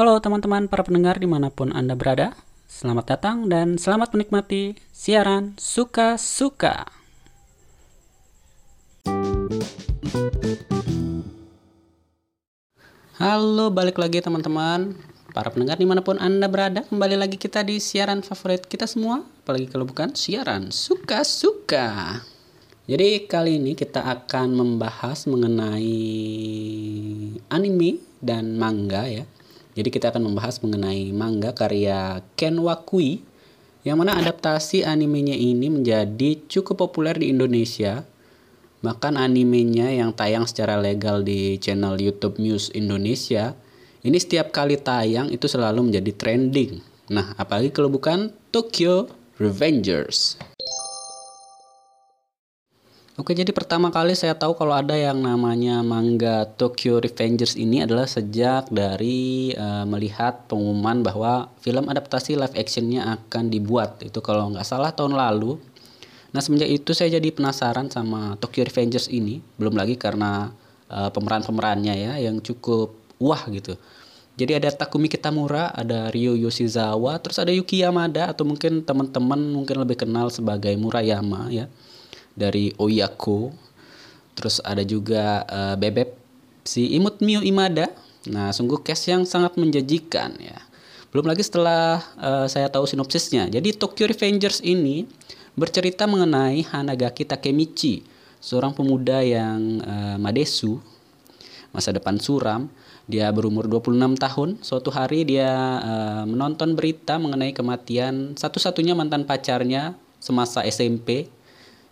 Halo teman-teman para pendengar di mana pun Anda berada. Selamat datang dan selamat menikmati siaran Suka-Suka Halo balik lagi teman-teman. Para pendengar di mana pun Anda berada Kembali lagi kita di siaran favorit kita semua. Apalagi kalau bukan siaran Suka-Suka jadi kali ini kita akan membahas mengenai anime dan manga ya. Jadi kita akan membahas mengenai manga karya Ken Wakui yang mana adaptasi animenya ini menjadi cukup populer di Indonesia. Bahkan animenya yang tayang secara legal di channel YouTube News Indonesia ini setiap kali tayang itu selalu menjadi trending. Nah, apalagi kalau bukan Tokyo Revengers. Oke, jadi pertama kali saya tahu kalau ada yang namanya manga Tokyo Revengers ini adalah sejak dari uh, melihat pengumuman bahwa film adaptasi live actionnya akan dibuat. Itu kalau nggak salah tahun lalu. Nah, semenjak itu saya jadi penasaran sama Tokyo Revengers ini. Belum lagi karena uh, pemeran-pemerannya ya yang cukup wah gitu. Jadi ada Takumi Kitamura, ada Ryo Yoshizawa, terus ada Yuki Yamada atau mungkin teman-teman mungkin lebih kenal sebagai Murayama ya dari Oyako. Terus ada juga uh, Bebek si Imut Mio Imada. Nah, sungguh cast yang sangat menjanjikan ya. Belum lagi setelah uh, saya tahu sinopsisnya. Jadi Tokyo Revengers ini bercerita mengenai Hanagaki Takemichi, seorang pemuda yang uh, madesu, masa depan suram. Dia berumur 26 tahun. Suatu hari dia uh, menonton berita mengenai kematian satu-satunya mantan pacarnya semasa SMP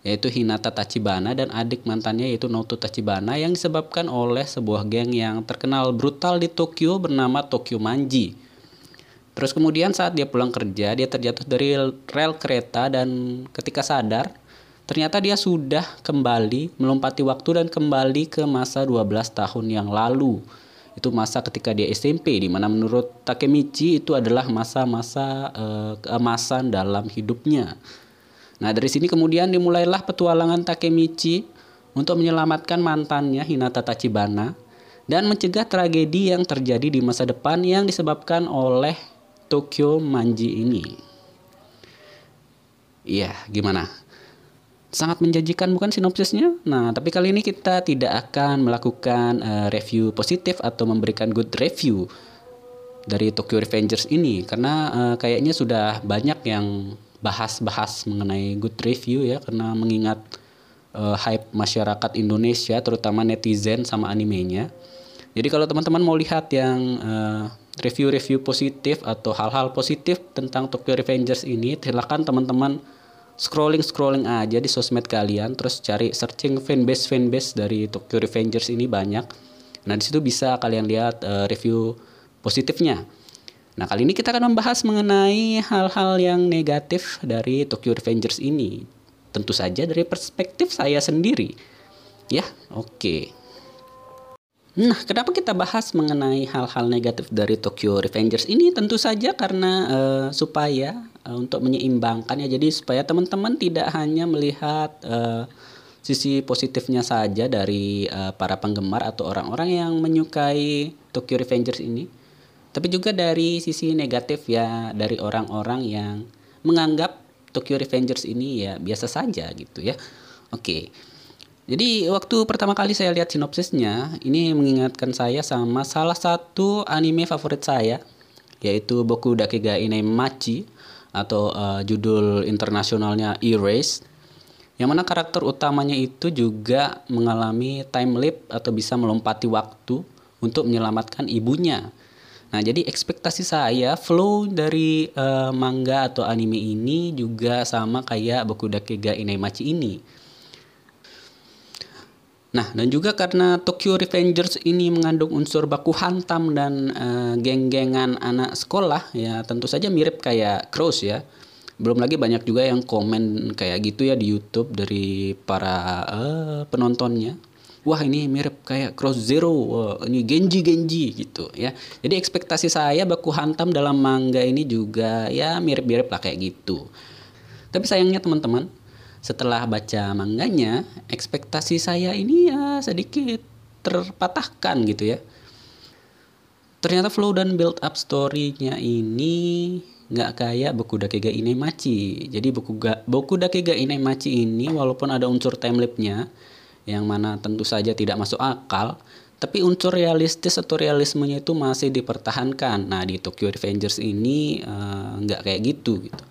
yaitu Hinata Tachibana dan adik mantannya yaitu Naoto Tachibana yang disebabkan oleh sebuah geng yang terkenal brutal di Tokyo bernama Tokyo Manji. Terus kemudian saat dia pulang kerja, dia terjatuh dari rel kereta dan ketika sadar, ternyata dia sudah kembali melompati waktu dan kembali ke masa 12 tahun yang lalu. Itu masa ketika dia SMP, di mana menurut Takemichi itu adalah masa-masa uh, keemasan dalam hidupnya. Nah dari sini kemudian dimulailah petualangan Takemichi untuk menyelamatkan mantannya Hinata Tachibana dan mencegah tragedi yang terjadi di masa depan yang disebabkan oleh Tokyo Manji ini. Iya, gimana? Sangat menjanjikan bukan sinopsisnya? Nah, tapi kali ini kita tidak akan melakukan uh, review positif atau memberikan good review dari Tokyo Revengers ini karena uh, kayaknya sudah banyak yang bahas-bahas mengenai good review ya karena mengingat uh, hype masyarakat Indonesia terutama netizen sama animenya. Jadi kalau teman-teman mau lihat yang uh, review-review positif atau hal-hal positif tentang Tokyo Revengers ini, silakan teman-teman scrolling scrolling aja di sosmed kalian, terus cari searching fanbase fanbase dari Tokyo Revengers ini banyak. Nah di situ bisa kalian lihat uh, review positifnya. Nah, kali ini kita akan membahas mengenai hal-hal yang negatif dari Tokyo Revengers ini. Tentu saja dari perspektif saya sendiri. Ya, oke. Okay. Nah, kenapa kita bahas mengenai hal-hal negatif dari Tokyo Revengers ini? Tentu saja karena uh, supaya uh, untuk menyeimbangkan ya. Jadi supaya teman-teman tidak hanya melihat uh, sisi positifnya saja dari uh, para penggemar atau orang-orang yang menyukai Tokyo Revengers ini, tapi juga dari sisi negatif ya dari orang-orang yang menganggap Tokyo Revengers ini ya biasa saja gitu ya. Oke. Jadi waktu pertama kali saya lihat sinopsisnya, ini mengingatkan saya sama salah satu anime favorit saya, yaitu Boku Dakega Machi atau uh, judul internasionalnya Erase. Yang mana karakter utamanya itu juga mengalami time leap atau bisa melompati waktu untuk menyelamatkan ibunya Nah, jadi ekspektasi saya flow dari uh, manga atau anime ini juga sama kayak Boku Dakega Inaimachi ini. Nah, dan juga karena Tokyo Revengers ini mengandung unsur baku hantam dan uh, geng-gengan anak sekolah, ya tentu saja mirip kayak Cross ya. Belum lagi banyak juga yang komen kayak gitu ya di YouTube dari para uh, penontonnya wah ini mirip kayak Cross Zero, wah, ini Genji Genji gitu ya. Jadi ekspektasi saya baku hantam dalam manga ini juga ya mirip-mirip lah kayak gitu. Tapi sayangnya teman-teman, setelah baca manganya, ekspektasi saya ini ya sedikit terpatahkan gitu ya. ternyata flow dan build up story-nya ini nggak kayak Boku Dakega Inemachi. Jadi Boku, ga, Boku Dakega Inemachi ini walaupun ada unsur timelapnya yang mana tentu saja tidak masuk akal, tapi unsur realistis atau realismenya itu masih dipertahankan. Nah di Tokyo Revengers ini uh, nggak kayak gitu gitu.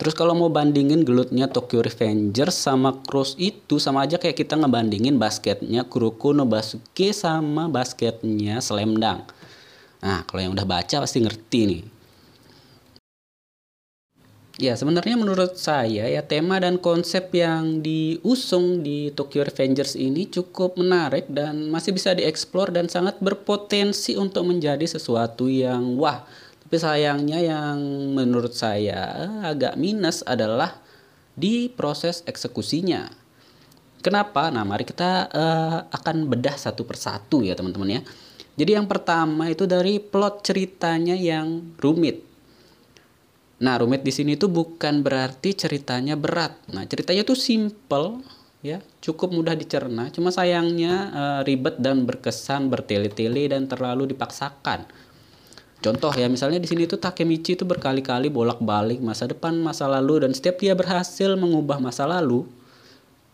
Terus kalau mau bandingin gelutnya Tokyo Revengers sama Cross itu sama aja kayak kita ngebandingin basketnya Kuroko no Basuke sama basketnya Slam Dunk. Nah, kalau yang udah baca pasti ngerti nih. Ya, sebenarnya menurut saya ya tema dan konsep yang diusung di Tokyo Revengers ini cukup menarik dan masih bisa dieksplor dan sangat berpotensi untuk menjadi sesuatu yang wah tapi sayangnya yang menurut saya agak minus adalah di proses eksekusinya. Kenapa? Nah, mari kita uh, akan bedah satu persatu ya teman-teman ya. Jadi yang pertama itu dari plot ceritanya yang rumit. Nah, rumit di sini itu bukan berarti ceritanya berat. Nah, ceritanya tuh simple ya, cukup mudah dicerna. Cuma sayangnya uh, ribet dan berkesan bertele-tele dan terlalu dipaksakan Contoh ya misalnya di sini tuh Takemichi itu berkali-kali bolak-balik masa depan, masa lalu dan setiap dia berhasil mengubah masa lalu,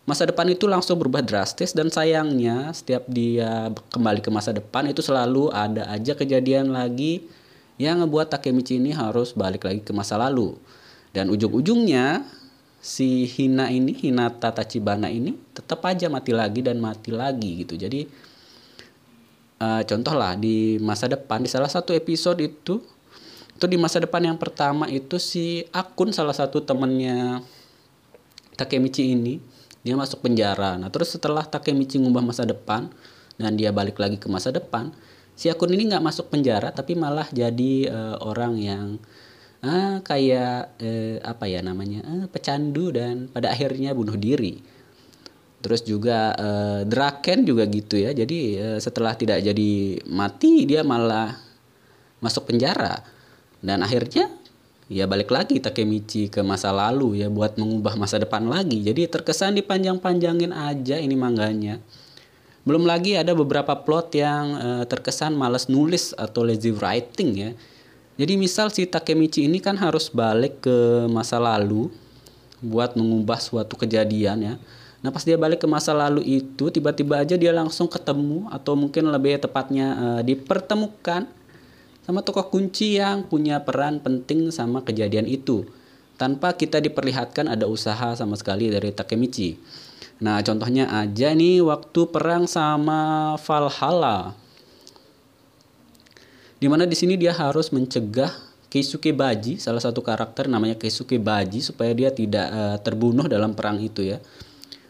masa depan itu langsung berubah drastis dan sayangnya setiap dia kembali ke masa depan itu selalu ada aja kejadian lagi yang ngebuat Takemichi ini harus balik lagi ke masa lalu. Dan ujung-ujungnya si Hina ini, Hinata Tachibana ini tetap aja mati lagi dan mati lagi gitu. Jadi uh, contoh lah di masa depan di salah satu episode itu itu di masa depan yang pertama itu si akun salah satu temennya Takemichi ini dia masuk penjara nah terus setelah Takemichi ngubah masa depan dan dia balik lagi ke masa depan si akun ini nggak masuk penjara tapi malah jadi uh, orang yang uh, kayak uh, apa ya namanya uh, pecandu dan pada akhirnya bunuh diri Terus juga uh, Draken juga gitu ya. Jadi uh, setelah tidak jadi mati dia malah masuk penjara. Dan akhirnya ya balik lagi Takemichi ke masa lalu ya buat mengubah masa depan lagi. Jadi terkesan dipanjang-panjangin aja ini mangganya. Belum lagi ada beberapa plot yang uh, terkesan males nulis atau lazy writing ya. Jadi misal si Takemichi ini kan harus balik ke masa lalu buat mengubah suatu kejadian ya Nah pas dia balik ke masa lalu itu tiba-tiba aja dia langsung ketemu atau mungkin lebih tepatnya uh, dipertemukan sama tokoh kunci yang punya peran penting sama kejadian itu tanpa kita diperlihatkan ada usaha sama sekali dari Takemichi. Nah contohnya aja nih waktu perang sama Valhalla. Di mana di sini dia harus mencegah Keisuke Baji, salah satu karakter namanya Keisuke Baji supaya dia tidak uh, terbunuh dalam perang itu ya.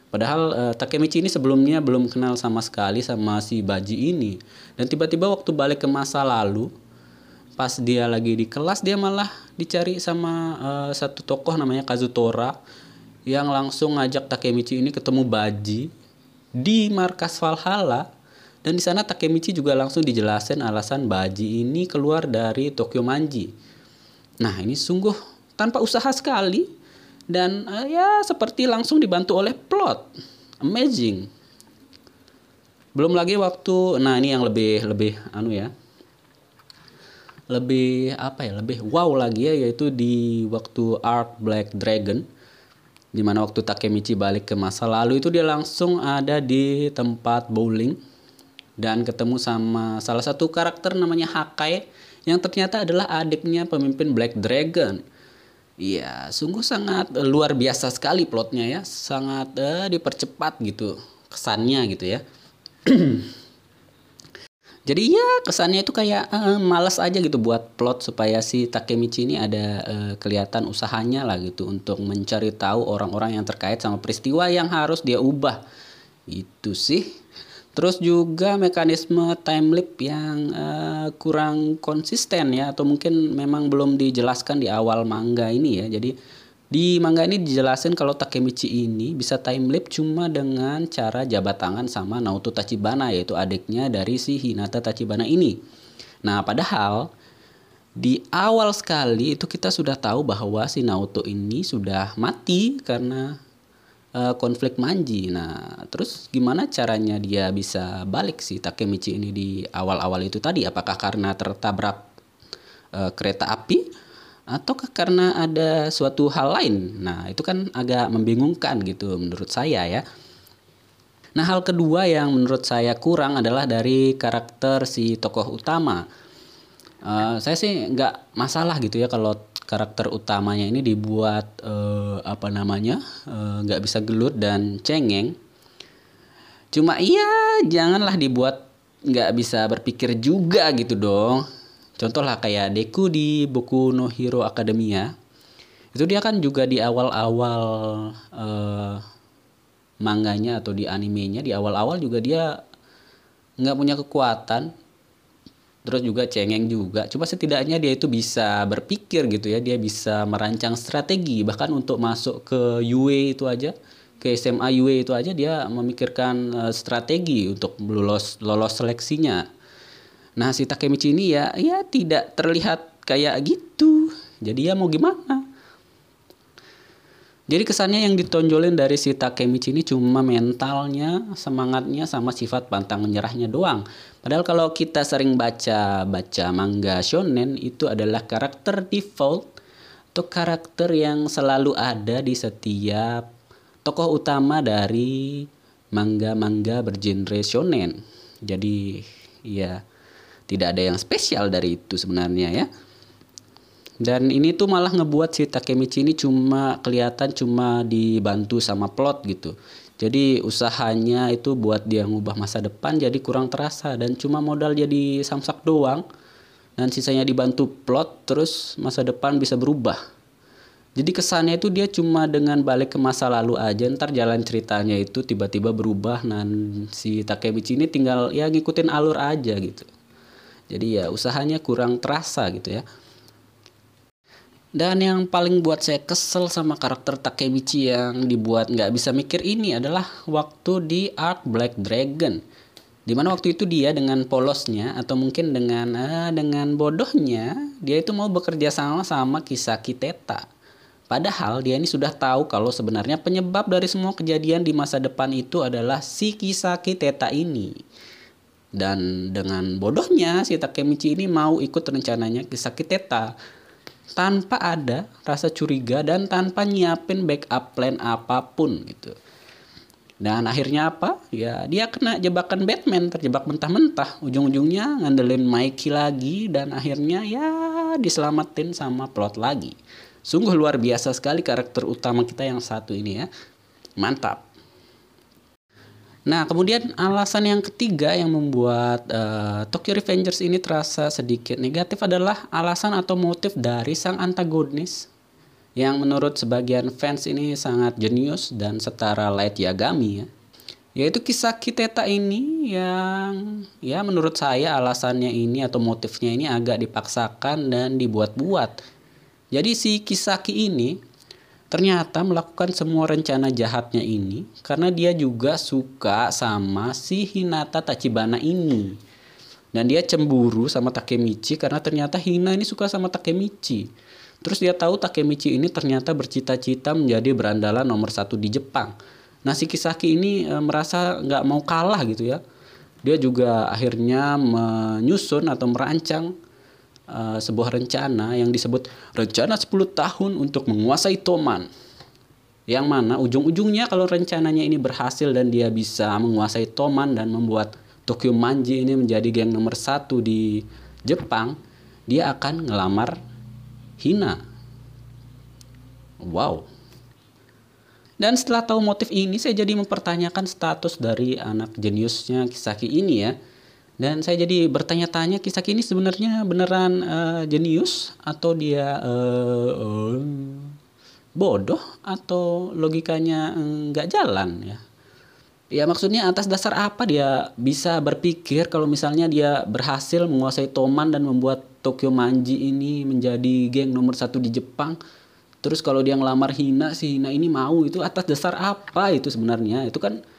Padahal uh, Takemichi ini sebelumnya belum kenal sama sekali sama si Baji ini. Dan tiba-tiba waktu balik ke masa lalu, pas dia lagi di kelas dia malah dicari sama uh, satu tokoh namanya Kazutora yang langsung ngajak Takemichi ini ketemu Baji di markas Valhalla. Dan di sana Takemichi juga langsung dijelasin alasan Baji ini keluar dari Tokyo Manji. Nah, ini sungguh tanpa usaha sekali. Dan uh, ya seperti langsung dibantu oleh plot. Amazing. Belum lagi waktu nah ini yang lebih lebih anu ya. Lebih apa ya lebih wow lagi ya yaitu di waktu Arc Black Dragon di mana waktu Takemichi balik ke masa lalu itu dia langsung ada di tempat bowling dan ketemu sama salah satu karakter namanya Hakai yang ternyata adalah adiknya pemimpin Black Dragon Iya, sungguh sangat uh, luar biasa sekali plotnya ya, sangat uh, dipercepat gitu kesannya gitu ya. Jadi ya kesannya itu kayak uh, malas aja gitu buat plot supaya si Takemichi ini ada uh, kelihatan usahanya lah gitu untuk mencari tahu orang-orang yang terkait sama peristiwa yang harus dia ubah. Itu sih. Terus juga mekanisme time leap yang uh, kurang konsisten ya atau mungkin memang belum dijelaskan di awal manga ini ya. Jadi di manga ini dijelasin kalau Takemichi ini bisa time leap cuma dengan cara jabat tangan sama Naoto Tachibana yaitu adiknya dari si Hinata Tachibana ini. Nah, padahal di awal sekali itu kita sudah tahu bahwa si Naoto ini sudah mati karena uh, konflik Manji. Nah, terus gimana caranya dia bisa balik si Takemichi ini di awal-awal itu tadi? Apakah karena tertabrak uh, kereta api ataukah karena ada suatu hal lain? Nah, itu kan agak membingungkan gitu menurut saya ya. Nah, hal kedua yang menurut saya kurang adalah dari karakter si tokoh utama. Uh, saya sih nggak masalah gitu ya kalau karakter utamanya ini dibuat uh, apa namanya eh, nggak uh, bisa gelut dan cengeng cuma iya janganlah dibuat nggak bisa berpikir juga gitu dong contoh lah kayak Deku di buku No Hero Academia. Itu dia kan juga di awal-awal uh, manganya atau di animenya di awal-awal juga dia nggak punya kekuatan. Terus juga cengeng juga. Coba setidaknya dia itu bisa berpikir gitu ya. Dia bisa merancang strategi. Bahkan untuk masuk ke UE itu aja ke SMA UE itu aja dia memikirkan uh, strategi untuk lolos lolos seleksinya nah si Takemichi ini ya ya tidak terlihat kayak gitu jadi ya mau gimana jadi kesannya yang ditonjolin dari si Takemichi ini cuma mentalnya, semangatnya, sama sifat pantang menyerahnya doang. Padahal kalau kita sering baca baca manga shonen itu adalah karakter default atau karakter yang selalu ada di setiap tokoh utama dari manga-manga bergenre shonen. Jadi ya tidak ada yang spesial dari itu sebenarnya ya. Dan ini tuh malah ngebuat si Takemichi ini cuma kelihatan cuma dibantu sama plot gitu. Jadi usahanya itu buat dia ngubah masa depan jadi kurang terasa dan cuma modal jadi samsak doang. Dan sisanya dibantu plot terus masa depan bisa berubah. Jadi kesannya itu dia cuma dengan balik ke masa lalu aja ntar jalan ceritanya itu tiba-tiba berubah dan si Takemichi ini tinggal ya ngikutin alur aja gitu. Jadi ya usahanya kurang terasa gitu ya. Dan yang paling buat saya kesel sama karakter Takemichi yang dibuat nggak bisa mikir ini adalah waktu di Arc Black Dragon. Di mana waktu itu dia dengan polosnya atau mungkin dengan uh, dengan bodohnya dia itu mau bekerja sama sama Kisaki Teta. Padahal dia ini sudah tahu kalau sebenarnya penyebab dari semua kejadian di masa depan itu adalah si Kisaki Teta ini. Dan dengan bodohnya si Takemichi ini mau ikut rencananya Kisaki Teta tanpa ada rasa curiga dan tanpa nyiapin backup plan apa pun gitu. Dan akhirnya apa? Ya dia kena jebakan Batman, terjebak mentah-mentah. Ujung-ujungnya ngandelin Mikey lagi dan akhirnya ya diselamatin sama plot lagi. Sungguh luar biasa sekali karakter utama kita yang satu ini ya. Mantap. Nah, kemudian alasan yang ketiga yang membuat uh, Tokyo Revengers ini terasa sedikit negatif adalah alasan atau motif dari sang antagonis yang menurut sebagian fans ini sangat jenius dan setara Light Yagami ya. Yaitu kisah Kiteta ini yang ya menurut saya alasannya ini atau motifnya ini agak dipaksakan dan dibuat-buat. Jadi si Kisaki ini ternyata melakukan semua rencana jahatnya ini karena dia juga suka sama si Hinata Tachibana ini. Dan dia cemburu sama Takemichi karena ternyata Hina ini suka sama Takemichi. Terus dia tahu Takemichi ini ternyata bercita-cita menjadi berandalan nomor satu di Jepang. Nah si Kisaki ini e, merasa nggak mau kalah gitu ya. Dia juga akhirnya menyusun atau merancang uh, sebuah rencana yang disebut rencana 10 tahun untuk menguasai Toman. Yang mana ujung-ujungnya kalau rencananya ini berhasil dan dia bisa menguasai Toman dan membuat Tokyo Manji ini menjadi geng nomor satu di Jepang, dia akan ngelamar Hina. Wow. Dan setelah tahu motif ini, saya jadi mempertanyakan status dari anak jeniusnya Kisaki ini ya dan saya jadi bertanya-tanya kisah ini sebenarnya beneran uh, jenius atau dia uh, uh, bodoh atau logikanya nggak jalan ya? Ya maksudnya atas dasar apa dia bisa berpikir kalau misalnya dia berhasil menguasai Toman dan membuat Tokyo Manji ini menjadi geng nomor satu di Jepang? Terus kalau dia ngelamar Hina si Hina ini mau itu atas dasar apa itu sebenarnya? Itu kan Eh,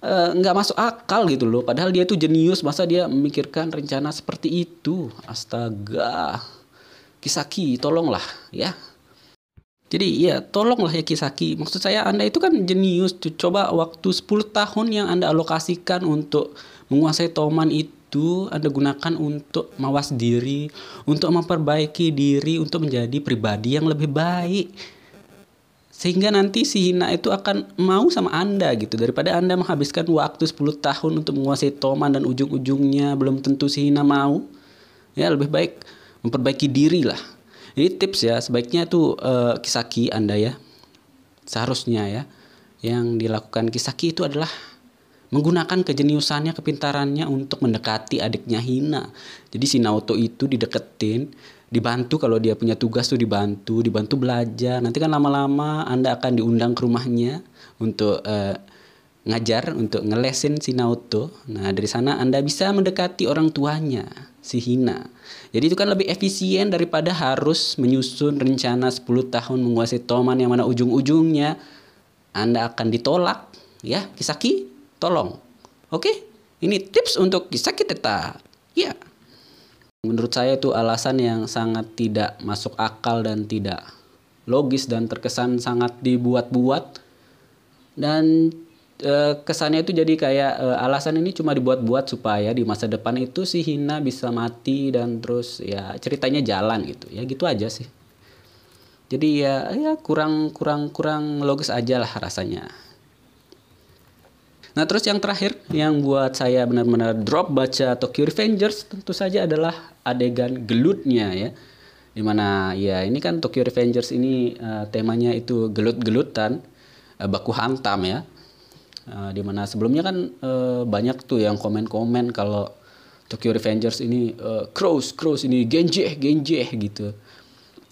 nggak uh, masuk akal gitu loh padahal dia tuh jenius masa dia memikirkan rencana seperti itu astaga Kisaki tolonglah ya Jadi ya tolonglah ya Kisaki. Maksud saya Anda itu kan jenius. Coba waktu 10 tahun yang Anda alokasikan untuk menguasai Toman itu Anda gunakan untuk mawas diri, untuk memperbaiki diri, untuk menjadi pribadi yang lebih baik. Sehingga nanti si Hina itu akan mau sama Anda gitu. Daripada Anda menghabiskan waktu 10 tahun untuk menguasai Toman dan ujung-ujungnya belum tentu si Hina mau. Ya lebih baik memperbaiki diri lah jadi tips ya sebaiknya tuh uh, kisaki Anda ya. Seharusnya ya yang dilakukan kisaki itu adalah menggunakan kejeniusannya, kepintarannya untuk mendekati adiknya Hina. Jadi si Naoto itu dideketin, dibantu kalau dia punya tugas tuh dibantu, dibantu belajar. Nanti kan lama-lama Anda akan diundang ke rumahnya untuk uh, ngajar, untuk ngelesin si Naoto. Nah, dari sana Anda bisa mendekati orang tuanya, si Hina. Jadi itu kan lebih efisien daripada harus menyusun rencana 10 tahun menguasai Toman yang mana ujung-ujungnya Anda akan ditolak. Ya, Kisaki, tolong. Oke, ini tips untuk Kisaki Teta. Ya. Menurut saya itu alasan yang sangat tidak masuk akal dan tidak logis dan terkesan sangat dibuat-buat. Dan Eh, kesannya itu jadi kayak uh, alasan ini cuma dibuat-buat supaya di masa depan itu si Hina bisa mati dan terus ya ceritanya jalan gitu. Ya gitu aja sih. Jadi ya ya kurang kurang kurang logis aja lah rasanya nah terus yang terakhir yang buat saya benar-benar drop baca Tokyo Revengers tentu saja adalah adegan gelutnya ya di mana ya ini kan Tokyo Revengers ini uh, temanya itu gelut-gelutan uh, baku hantam ya Uh, di mana sebelumnya kan uh, banyak tuh yang komen-komen kalau Tokyo Revengers ini uh, Cross, Cross ini genjeh, genjeh gitu.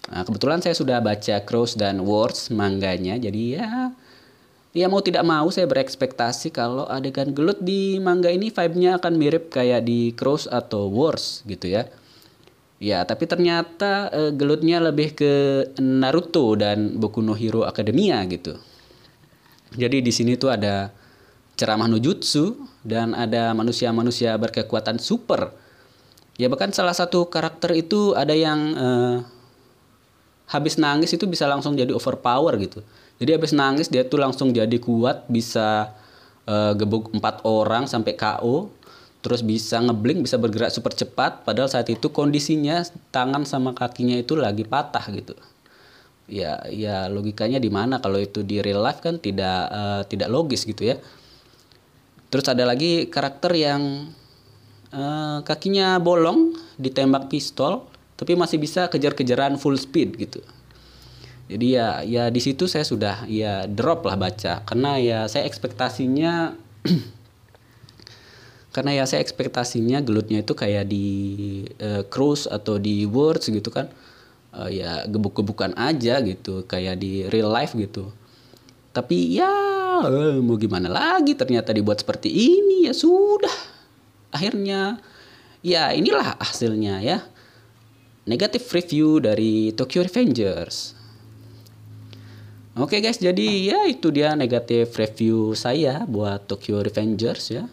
Nah, kebetulan saya sudah baca Cross dan Words mangganya, jadi ya ya mau tidak mau saya berekspektasi kalau adegan gelut di manga ini vibe-nya akan mirip kayak di Cross atau Wars gitu ya. Ya, tapi ternyata uh, gelutnya lebih ke Naruto dan Boku no Hero Academia gitu. Jadi di sini tuh ada ceramah nujutsu dan ada manusia-manusia berkekuatan super. Ya bahkan salah satu karakter itu ada yang uh, habis nangis itu bisa langsung jadi overpower gitu. Jadi habis nangis dia tuh langsung jadi kuat, bisa uh, gebuk empat orang sampai KO, terus bisa ngeblink, bisa bergerak super cepat. Padahal saat itu kondisinya tangan sama kakinya itu lagi patah gitu. Ya, ya logikanya di mana kalau itu di real life kan tidak uh, tidak logis gitu ya. Terus ada lagi karakter yang uh, kakinya bolong ditembak pistol tapi masih bisa kejar-kejaran full speed gitu. Jadi ya ya di situ saya sudah ya drop lah baca. Karena ya saya ekspektasinya karena ya saya ekspektasinya gelutnya itu kayak di uh, cruise atau di words gitu kan. Uh, ya gebuk-gebukan aja gitu kayak di real life gitu. Tapi ya eh, mau gimana lagi ternyata dibuat seperti ini? Ya sudah. Akhirnya ya inilah hasilnya ya. Negatif review dari Tokyo Revengers Oke guys, jadi ya itu dia negatif review saya buat Tokyo Revengers ya.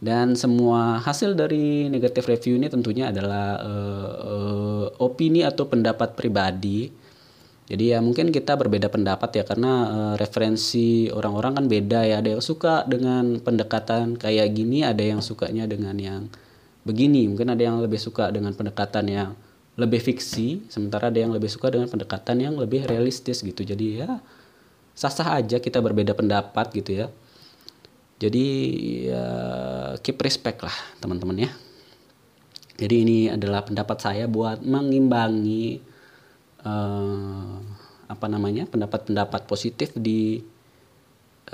Dan semua hasil dari negatif review ini tentunya adalah uh, uh, opini atau pendapat pribadi jadi ya mungkin kita berbeda pendapat ya karena uh, referensi orang-orang kan beda ya. Ada yang suka dengan pendekatan kayak gini, ada yang sukanya dengan yang begini. Mungkin ada yang lebih suka dengan pendekatan yang lebih fiksi, sementara ada yang lebih suka dengan pendekatan yang lebih realistis gitu. Jadi ya sah-sah aja kita berbeda pendapat gitu ya. Jadi ya keep respect lah teman-teman ya. Jadi ini adalah pendapat saya buat mengimbangi uh, apa namanya pendapat-pendapat positif di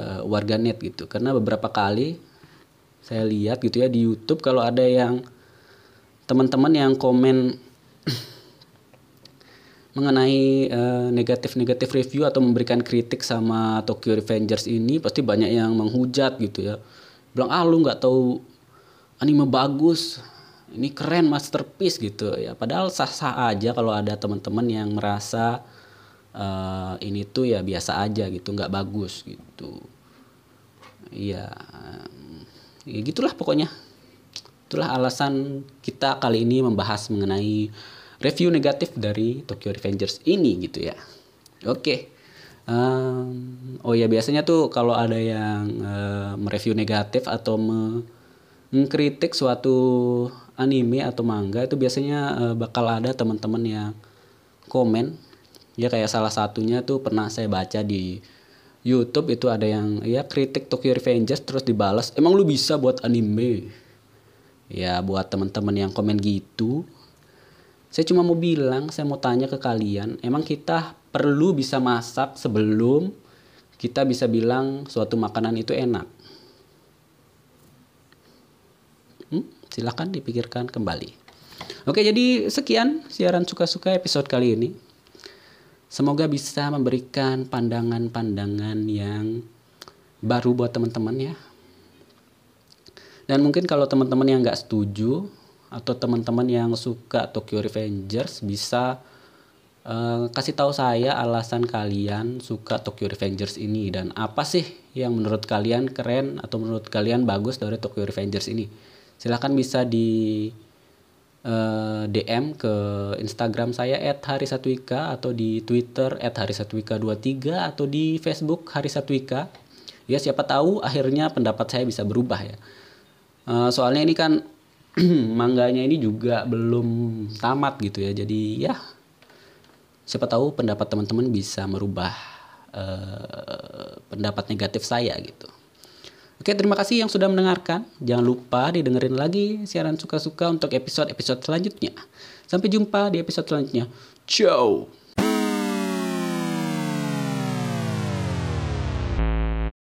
uh, warganet gitu karena beberapa kali saya lihat gitu ya di YouTube kalau ada yang teman-teman yang komen mengenai uh, negatif-negatif review atau memberikan kritik sama Tokyo Revengers ini pasti banyak yang menghujat gitu ya. Bilang ah lu nggak tahu anime bagus. Ini keren masterpiece gitu ya. Padahal sah-sah aja kalau ada teman-teman yang merasa uh, ini tuh ya biasa aja gitu nggak bagus gitu. Iya ya gitulah pokoknya. Itulah alasan kita kali ini membahas mengenai review negatif dari Tokyo Revengers ini gitu ya. Oke. Um, oh ya biasanya tuh kalau ada yang uh, mereview negatif atau me mengkritik suatu anime atau manga itu biasanya uh, bakal ada teman-teman yang komen. Ya kayak salah satunya tuh pernah saya baca di YouTube itu ada yang ya kritik Tokyo Revengers terus dibalas emang lu bisa buat anime? Ya buat teman-teman yang komen gitu saya cuma mau bilang saya mau tanya ke kalian emang kita perlu bisa masak sebelum kita bisa bilang suatu makanan itu enak. Hmm, silahkan dipikirkan kembali. Oke, jadi sekian siaran suka-suka episode kali ini. Semoga bisa memberikan pandangan-pandangan yang baru buat teman-teman ya. Dan mungkin kalau teman-teman yang nggak setuju atau teman-teman yang suka Tokyo Revengers bisa Uh, kasih tahu saya alasan kalian suka Tokyo Revengers ini dan apa sih yang menurut kalian keren atau menurut kalian bagus dari Tokyo Revengers ini. Silahkan bisa di uh, eh, DM ke Instagram saya @harisatwika atau di Twitter @harisatwika23 atau di Facebook Harisatwika. Ya siapa tahu akhirnya pendapat saya bisa berubah ya. Uh, soalnya ini kan mangganya ini juga belum tamat gitu ya. Jadi ya siapa tahu pendapat teman-teman bisa merubah uh, pendapat negatif saya gitu. Oke, terima kasih yang sudah mendengarkan. Jangan lupa didengerin lagi siaran suka-suka untuk episode-episode selanjutnya. Sampai jumpa di episode selanjutnya. Ciao.